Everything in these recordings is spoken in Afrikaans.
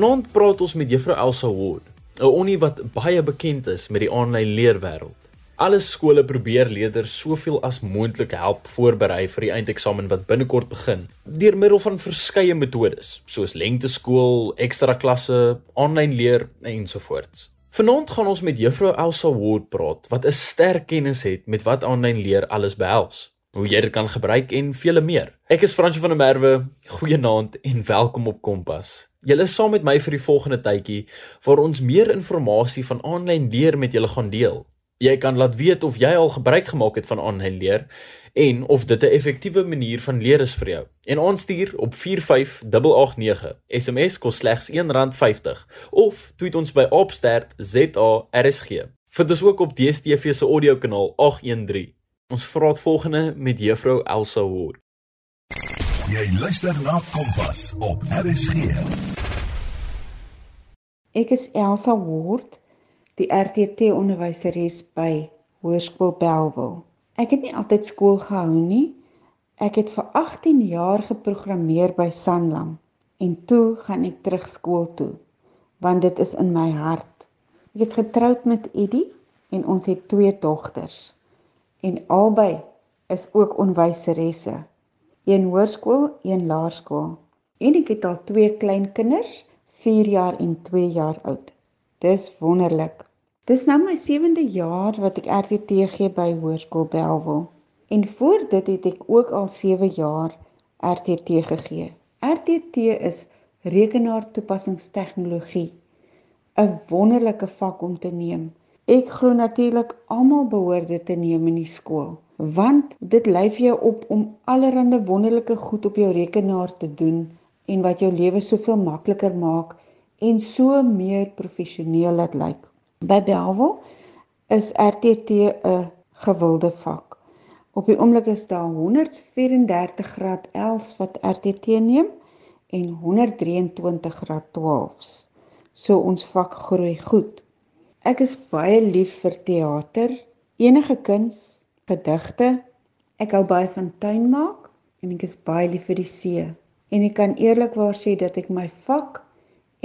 Vanaand praat ons met Juffrou Elsa Ward, 'n onnie wat baie bekend is met die aanlyn leerwêreld. Alle skole probeer leerders soveel as moontlik help voorberei vir die eindeksamen wat binnekort begin deur middel van verskeie metodes, soos lengteskool, ekstra klasse, aanlyn leer ensovoorts. Vanaand gaan ons met Juffrou Elsa Ward praat wat 'n sterk kennis het met wat aanlyn leer alles behels, hoe jy dit kan gebruik en vele meer. Ek is Fransjo van der Merwe. Goeienaand en welkom op Kompas. Julle saam met my vir die volgende tydjie waar ons meer inligting van aanlyn leer met julle gaan deel. Jy kan laat weet of jy al gebruik gemaak het van aanlyn leer en of dit 'n effektiewe manier van leer is vir jou. En aanstuur op 45889. SMS kos slegs R1.50 of tweet ons by @ZARSG. Vind ons ook op DStv se audiokanaal 813. Ons vra dit volgende met juffrou Elsa Ward. Jy luister na Kompas op RSG. Ek is Elsa Ward die RTT onderwyseres by Hoërskool Belwel. Ek het nie altyd skool gehou nie. Ek het vir 18 jaar geprogrammeer by Sanlam en toe gaan ek terug skool toe want dit is in my hart. Ek is getroud met Eddie en ons het twee dogters en albei is ook onderwyseresse. Een hoërskool, een laerskool. En ek het al twee kleinkinders, 4 jaar en 2 jaar oud. Dis wonderlik. Dis nou my 7de jaar wat ek RTT gee by Hoërskool Belwel. En voor dit het ek ook al 7 jaar RTT gegee. RTT is rekenaartoepassingstegnologie. 'n Wonderlike vak om te neem. Ek glo natuurlik almal behoort dit te neem in die skool, want dit lei vir jou op om allerlei wonderlike goed op jou rekenaar te doen en wat jou lewe soveel makliker maak en so meer professioneel laat lyk. By Belwel is RTT 'n gewilde vak. Op die oomblik is daar 134 graad 11 wat RTT neem en 123 graad 12s. So ons vak groei goed. Ek is baie lief vir teater, enige kuns, gedigte. Ek hou baie van tuin maak en ek is baie lief vir die see. En ek kan eerlikwaar sê dat ek my vak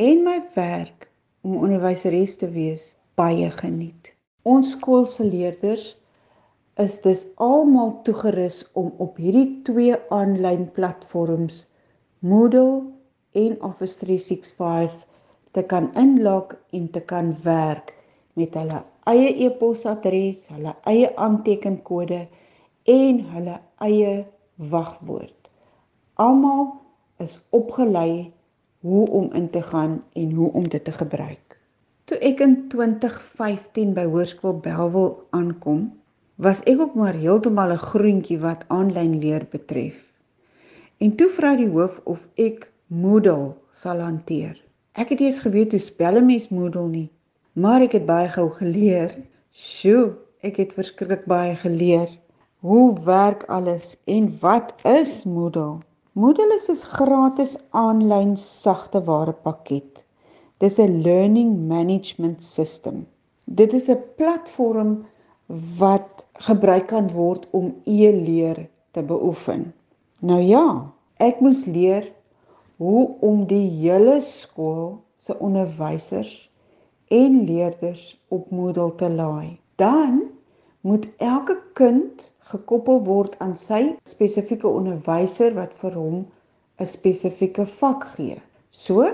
en my werk om onderwyseres te wees baie geniet. Ons skool se leerders is dus almal toegerus om op hierdie twee aanlyn platforms Moodle en Office 365 te kan inlog en te kan werk met hulle eie e-posadres, hulle eie aantekenkode en hulle eie wagwoord. Almal is opgelei hoe om in te gaan en hoe om dit te gebruik. Toe ek in 2015 by Hoërskool Belwel aankom, was ek ook maar heeltemal 'n groentjie wat aanlyn leer betref. En toe vra die hoof of ek Moodle sal hanteer. Ek het eers geweet hoe spel 'n mens Moodle nie, maar ek het baie gou geleer. Sjoe, ek het verskriklik baie geleer. Hoe werk alles en wat is Moodle? Moodle is 'n gratis aanlyn sagteware pakket Dis 'n learning management system. Dit is 'n platform wat gebruik kan word om e-leer te beoefen. Nou ja, ek moes leer hoe om die hele skool se onderwysers en leerders op Moodle te laai. Dan moet elke kind gekoppel word aan sy spesifieke onderwyser wat vir hom 'n spesifieke vak gee. So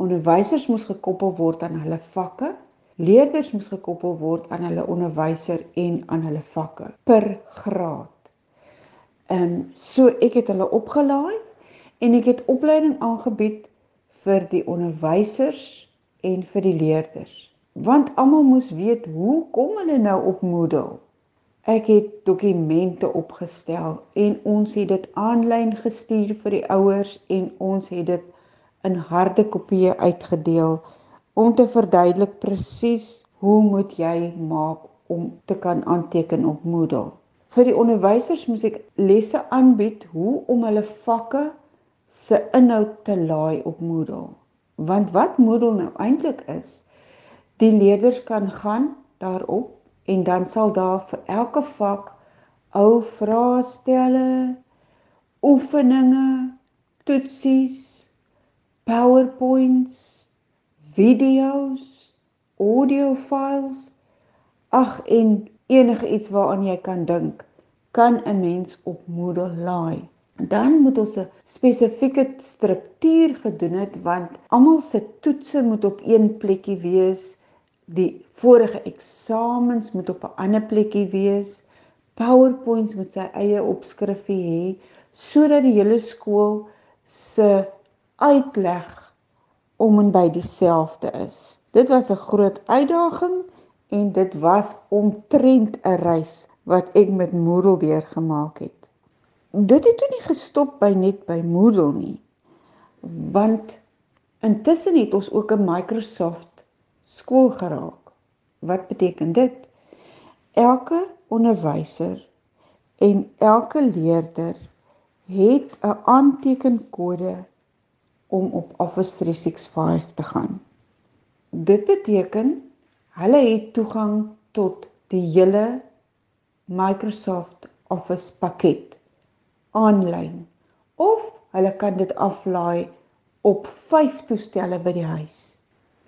Onderwysers moes gekoppel word aan hulle vakke. Leerders moes gekoppel word aan hulle onderwyser en aan hulle vakke per graad. Ehm so ek het hulle opgelaai en ek het opleiding aangebied vir die onderwysers en vir die leerders. Want almal moes weet hoe kom hulle nou op Moodle? Ek het dokumente opgestel en ons het dit aanlyn gestuur vir die ouers en ons het dit in harde kopieë uitgedeel om te verduidelik presies hoe moet jy maak om te kan aanteken op Moodle. Vir die onderwysers moet ek lesse aanbied hoe om hulle vakke se inhoud te laai op Moodle. Want wat Moodle nou eintlik is, die leerders kan gaan daarop en dan sal daar vir elke vak ou vraestelle, oefeninge, toetsies PowerPoints, video's, audio files, ag en enige iets waaraan jy kan dink, kan 'n mens op Moodle laai. Dan moet ons 'n spesifieke struktuur gedoen het want almal se toetse moet op een plekkie wees. Die vorige eksamens moet op 'n ander plekkie wees. PowerPoints moet sy eie opskrifie hê sodat die hele skool se uitleg om en by dieselfde is. Dit was 'n groot uitdaging en dit was omtrent 'n reis wat ek met Moodle deurgemaak het. Dit het toe nie gestop by net by Moodle nie. Want intussen het ons ook 'n Microsoft skool geraak. Wat beteken dit? Elke onderwyser en elke leerder het 'n aantekenkode om op Office 365 te gaan. Dit beteken hulle het toegang tot die hele Microsoft Office pakket aanlyn of hulle kan dit aflaai op 5 toestelle by die huis.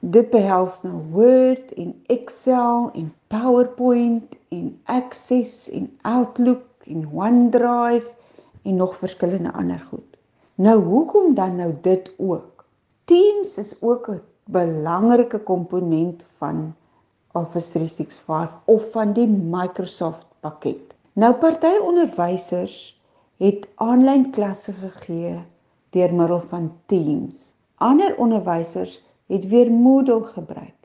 Dit behels nou Word en Excel en PowerPoint en Access en Outlook en OneDrive en nog verskillende ander goed. Nou hoekom dan nou dit ook? Teams is ook 'n belangrike komponent van Office 365 of van die Microsoft pakket. Nou party onderwysers het aanlyn klasse gegee deur middel van Teams. Ander onderwysers het weer Moodle gebruik.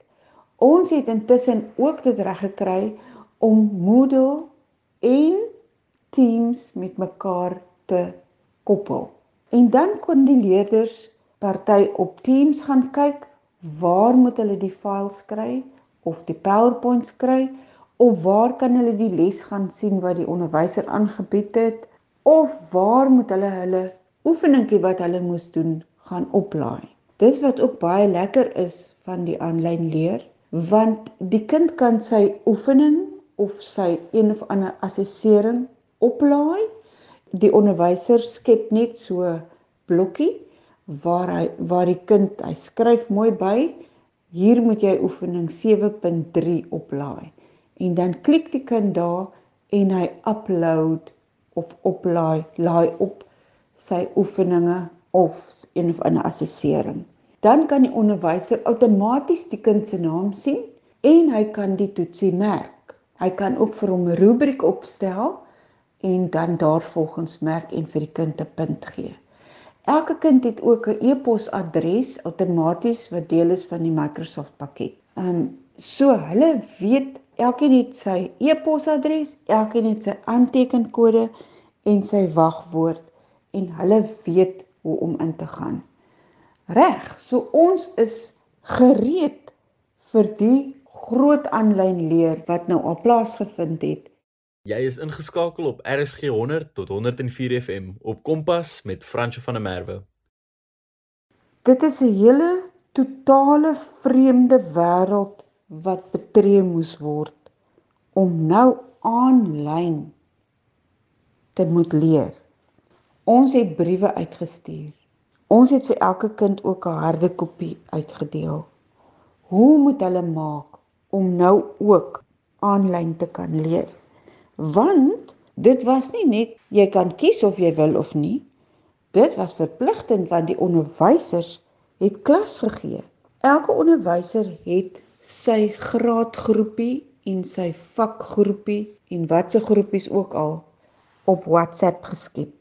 Ons het intussen ook dit reg gekry om Moodle en Teams met mekaar te koppel. En dan kon die leerders party op Teams gaan kyk waar moet hulle die files kry of die PowerPoints kry of waar kan hulle die les gaan sien wat die onderwyser aangebied het of waar moet hulle hulle oefeningkie wat hulle moes doen gaan oplaai. Dis wat ook baie lekker is van die aanlyn leer want die kind kan sy oefening of sy een of ander assessering oplaai die onderwyser skep net so blokkie waar hy waar die kind hy skryf mooi by hier moet jy oefening 7.3 oplaai en dan klik die kind daar en hy upload of oplaai laai op sy oefeninge of een of ander assessering dan kan die onderwyser outomaties die kind se naam sien en hy kan die toetsie merk hy kan ook vir hom 'n rubriek opstel en dan daarvolgens merk en vir die kind 'n punt gee. Elke kind het ook 'n e-posadres outomaties wat deel is van die Microsoft pakket. Ehm um, so hulle weet elkeen het sy e-posadres, elkeen het sy aantekenkode en sy wagwoord en hulle weet hoe om in te gaan. Reg, so ons is gereed vir die groot aanlyn leer wat nou al plaasgevind het Jy is ingeskakel op RSG 100 tot 104 FM op Kompas met Fransjo van der Merwe. Dit is 'n hele totale vreemde wêreld wat betree moes word om nou aanlyn te moet leer. Ons het briewe uitgestuur. Ons het vir elke kind ook 'n harde kopie uitgedeel. Hoe moet hulle maak om nou ook aanlyn te kan leer? want dit was nie net jy kan kies of jy wil of nie. Dit was verpligtend want die onderwysers het klas gegee. Elke onderwyser het sy graadgroepie en sy vakgroepie en watse groepies ook al op WhatsApp geskep.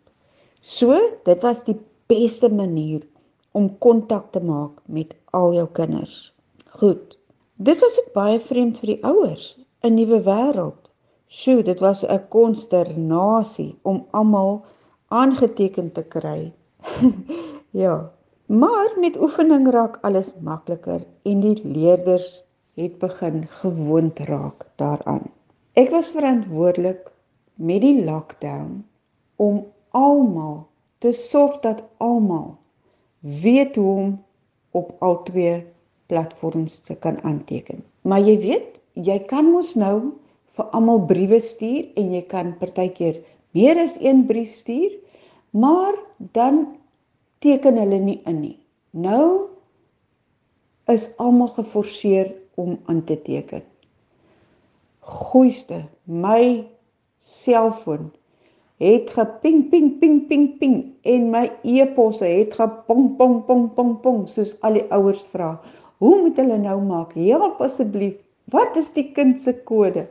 So, dit was die beste manier om kontak te maak met al jou kinders. Goed. Dit was ook baie vreemd vir die ouers, 'n nuwe wêreld. Sjoe, dit was 'n konsternasie om almal aangeteken te kry. ja, maar met oefening raak alles makliker en die leerders het begin gewoond raak daaraan. Ek was verantwoordelik met die lockdown om almal te sorg dat almal weet hoe om op al twee platforms te kan aanteken. Maar jy weet, jy kan mos nou vir almal briewe stuur en jy kan partykeer meer as een brief stuur, maar dan teken hulle nie in nie. Nou is almal geforseer om aan te teken. Goeiste, my selfoon het geping ping ping ping ping en my e-posse het gepong pong pong pong pong soos al die ouers vra. Hoe moet hulle nou maak? Help asseblief. Wat is die kind se kode?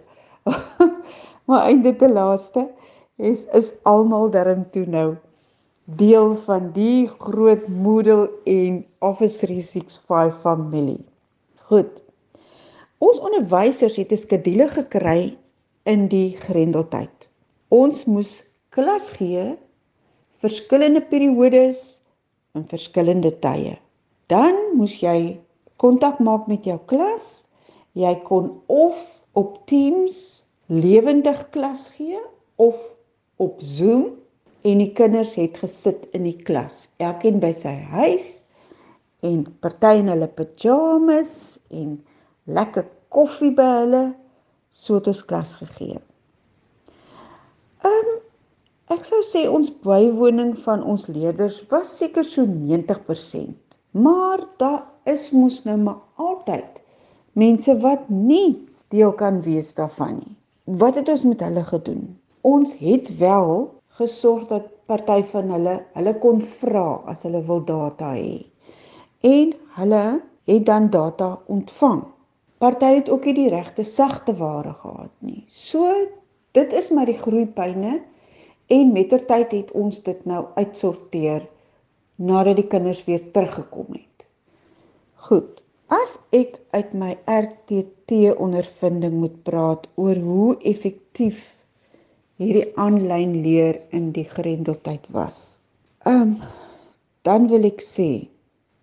maar einde te laaste is is almal darm toe nou deel van die groot Moodle en Office 365 familie. Goed. Ons onderwysers het 'n skedule gekry in die Grendeltyd. Ons moes klas gee verskillende periodes en verskillende tye. Dan moes jy kontak maak met jou klas. Jy kon of op Teams lewendig klas gee of op Zoom en die kinders het gesit in die klas, elkeen by sy huis en party in hulle pyjamas en lekker koffie by hulle so het ons klas gegee. Ehm um, ek sou sê ons bywoning van ons leerders was seker so 90%, maar daar is mos nou maar altyd mense wat nie deel kan wees daarvan nie. Wat het ons met hulle gedoen? Ons het wel gesorg dat party van hulle hulle kon vra as hulle wil data hê. En hulle het dan data ontvang. Party het ook nie die regte sagte ware gehad nie. So dit is maar die groeipyne en mettertyd het ons dit nou uitsorteer nadat die kinders weer teruggekom het. Goed. As ek uit my RTT ondervinding moet praat oor hoe effektief hierdie aanlyn leer in die grendeltyd was. Um dan wil ek sê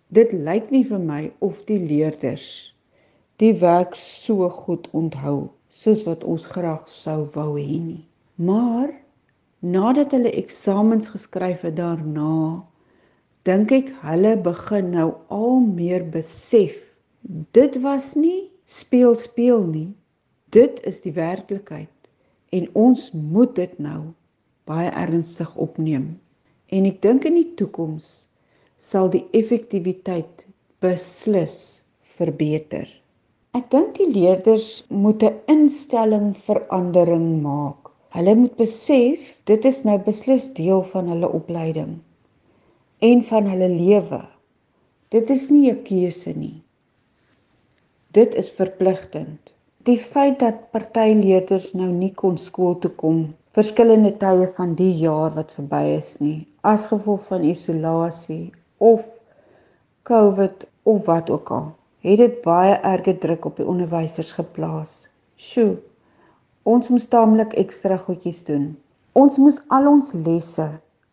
dit lyk nie vir my of die leerders die werk so goed onthou soos wat ons graag sou wou hê nie. Maar nadat hulle eksamens geskryf het daarna dink ek hulle begin nou al meer besef dit was nie speel speel nie. Dit is die werklikheid en ons moet dit nou baie ernstig opneem. En ek dink in die toekoms sal die effektiwiteit beslis verbeter. Ek dink die leerders moet 'n instelling verandering maak. Hulle moet besef dit is nou beslis deel van hulle opleiding en van hulle lewe. Dit is nie 'n keuse nie. Dit is verpligtend. Die feit dat party leerders nou nie kon skool toe kom verskillende tye van die jaar wat verby is nie as gevolg van isolasie of COVID of wat ook al het dit baie erge druk op die onderwysers geplaas. Sjoe. Ons moes taamlik ekstra goedjies doen. Ons moes al ons lesse,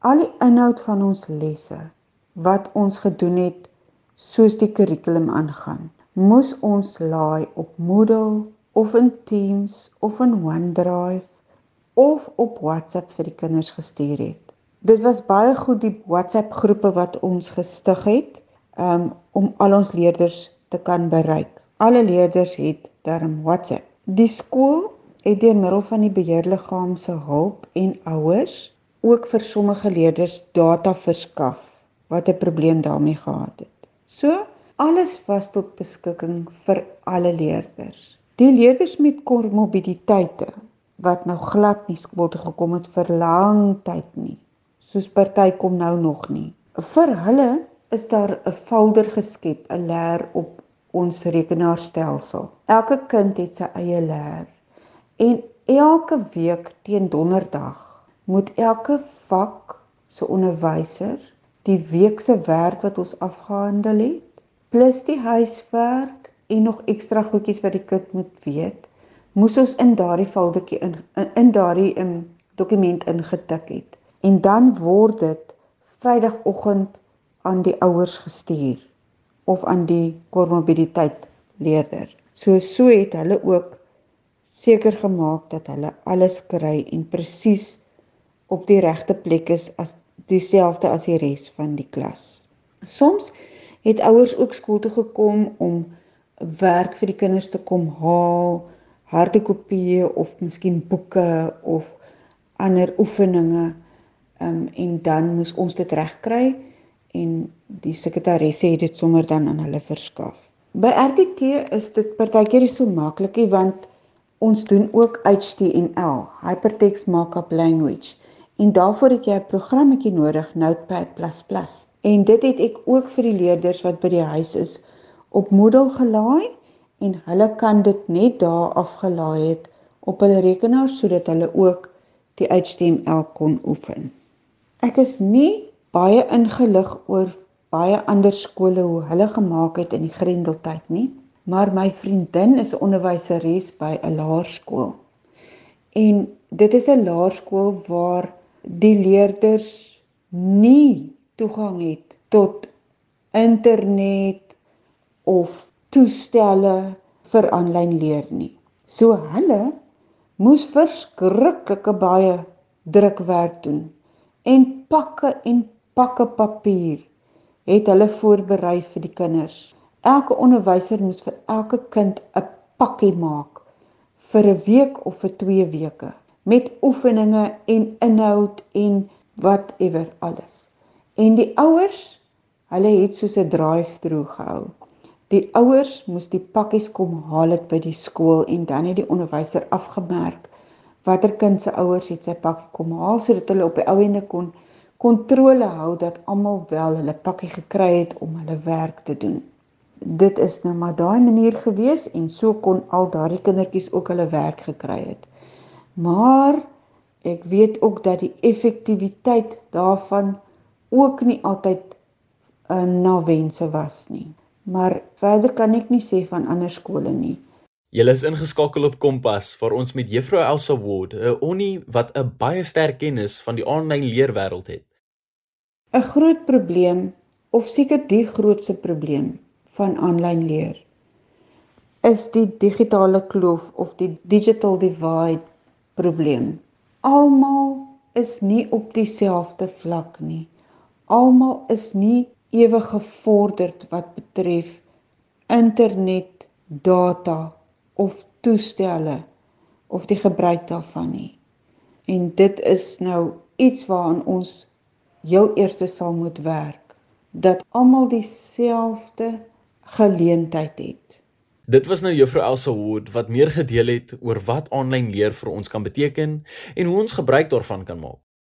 al die inhoud van ons lesse wat ons gedoen het soos die kurrikulum aangaan, moes ons laai op Moodle of in Teams of in OneDrive of op WhatsApp vir die kinders gestuur het. Dit was baie goed die WhatsApp groepe wat ons gestig het um, om al ons leerders te kan bereik. Alle leerders het daarom WhatsApp. Die skool het deur middel van die beheerliggaam se hulp en ouers ook vir sommige leerders data verskaf wat 'n probleem daarmee gehad het. So alles was tot beskikking vir alle leerders. Die leerders met komorbiditeite wat nou glad nie skool toe gekom het vir lang tyd nie. Soos party kom nou nog nie. Vir hulle is daar 'n folder geskep, 'n leer op ons rekenaarstelsel. Elke kind het sy eie leer. En elke week teen donderdag moet elke vak se onderwyser die week se werk wat ons afgehandel het, plus die huiswerk en nog ekstra goedjies wat die kind moet weet, moes ons in daardie foldertjie in in, in daardie um, dokument ingetik het. En dan word dit Vrydagoggend aan die ouers gestuur of aan die komorbiditeit leerder. So so het hulle ook seker gemaak dat hulle alles kry en presies op die regte plek is as dieselfde as die res van die klas. Soms het ouers ook skool toe gekom om werk vir die kinders te kom haal, harde kopieë of miskien boeke of ander oefeninge. Ehm um, en dan moes ons dit regkry en die sekretaresse het dit sommer dan aan hulle verskaf. By RTT is dit partykeer so maklikie want ons doen ook HTML, Hypertext Markup Language. En daarvoor het jy 'n programmetjie nodig, Notepad++. En dit het ek ook vir die leerders wat by die huis is op Moodle gelaai en hulle kan dit net daar afgelaai het op hulle rekenaar sodat hulle ook die HTML kon oefen. Ek is nie baie ingelig oor baie ander skole hoe hulle gemaak het in die Grendeltyd nie, maar my vriendin is onderwyseres by 'n laerskool. En dit is 'n laerskool waar die leerders nie toegang het tot internet of toestelle vir aanlyn leer nie. So hulle moes verskriklike baie drukwerk doen en pakke en pakke papier het hulle voorberei vir die kinders. Elke onderwyser moes vir elke kind 'n pakkie maak vir 'n week of vir 2 weke met oefeninge en inhoud en whatever alles. En die ouers, hulle het soos 'n drive-through gehou. Die ouers moes die pakkies kom haal dit by die skool en dan het die onderwyser afgemerk watter kind se ouers het sy pakkie kom haal sodat hulle op die ou ende kon kontrole hou dat almal wel hulle pakkie gekry het om hulle werk te doen. Dit is nou maar daai manier gewees en so kon al daardie kindertjies ook hulle werk gekry het. Maar ek weet ook dat die effektiwiteit daarvan ook nie altyd uh, na wense was nie. Maar verder kan ek nie sê van ander skole nie. Jy is ingeskakel op Kompas waar ons met Juffrou Elsa Ward, 'n onnie wat 'n baie sterk kennis van die aanlyn leerwêreld het. 'n Groot probleem of seker die grootste probleem van aanlyn leer is die digitale kloof of die digital divide probleem. Almal is nie op dieselfde vlak nie almal is nie ewig gevorderd wat betref internet, data of toestelle of die gebruik daarvan nie. En dit is nou iets waaraan ons heel eers sal moet werk dat almal dieselfde geleentheid het. Dit was nou Juffrou Elsa Wood wat meer gedeel het oor wat aanlyn leer vir ons kan beteken en hoe ons gebruik daarvan kan maak.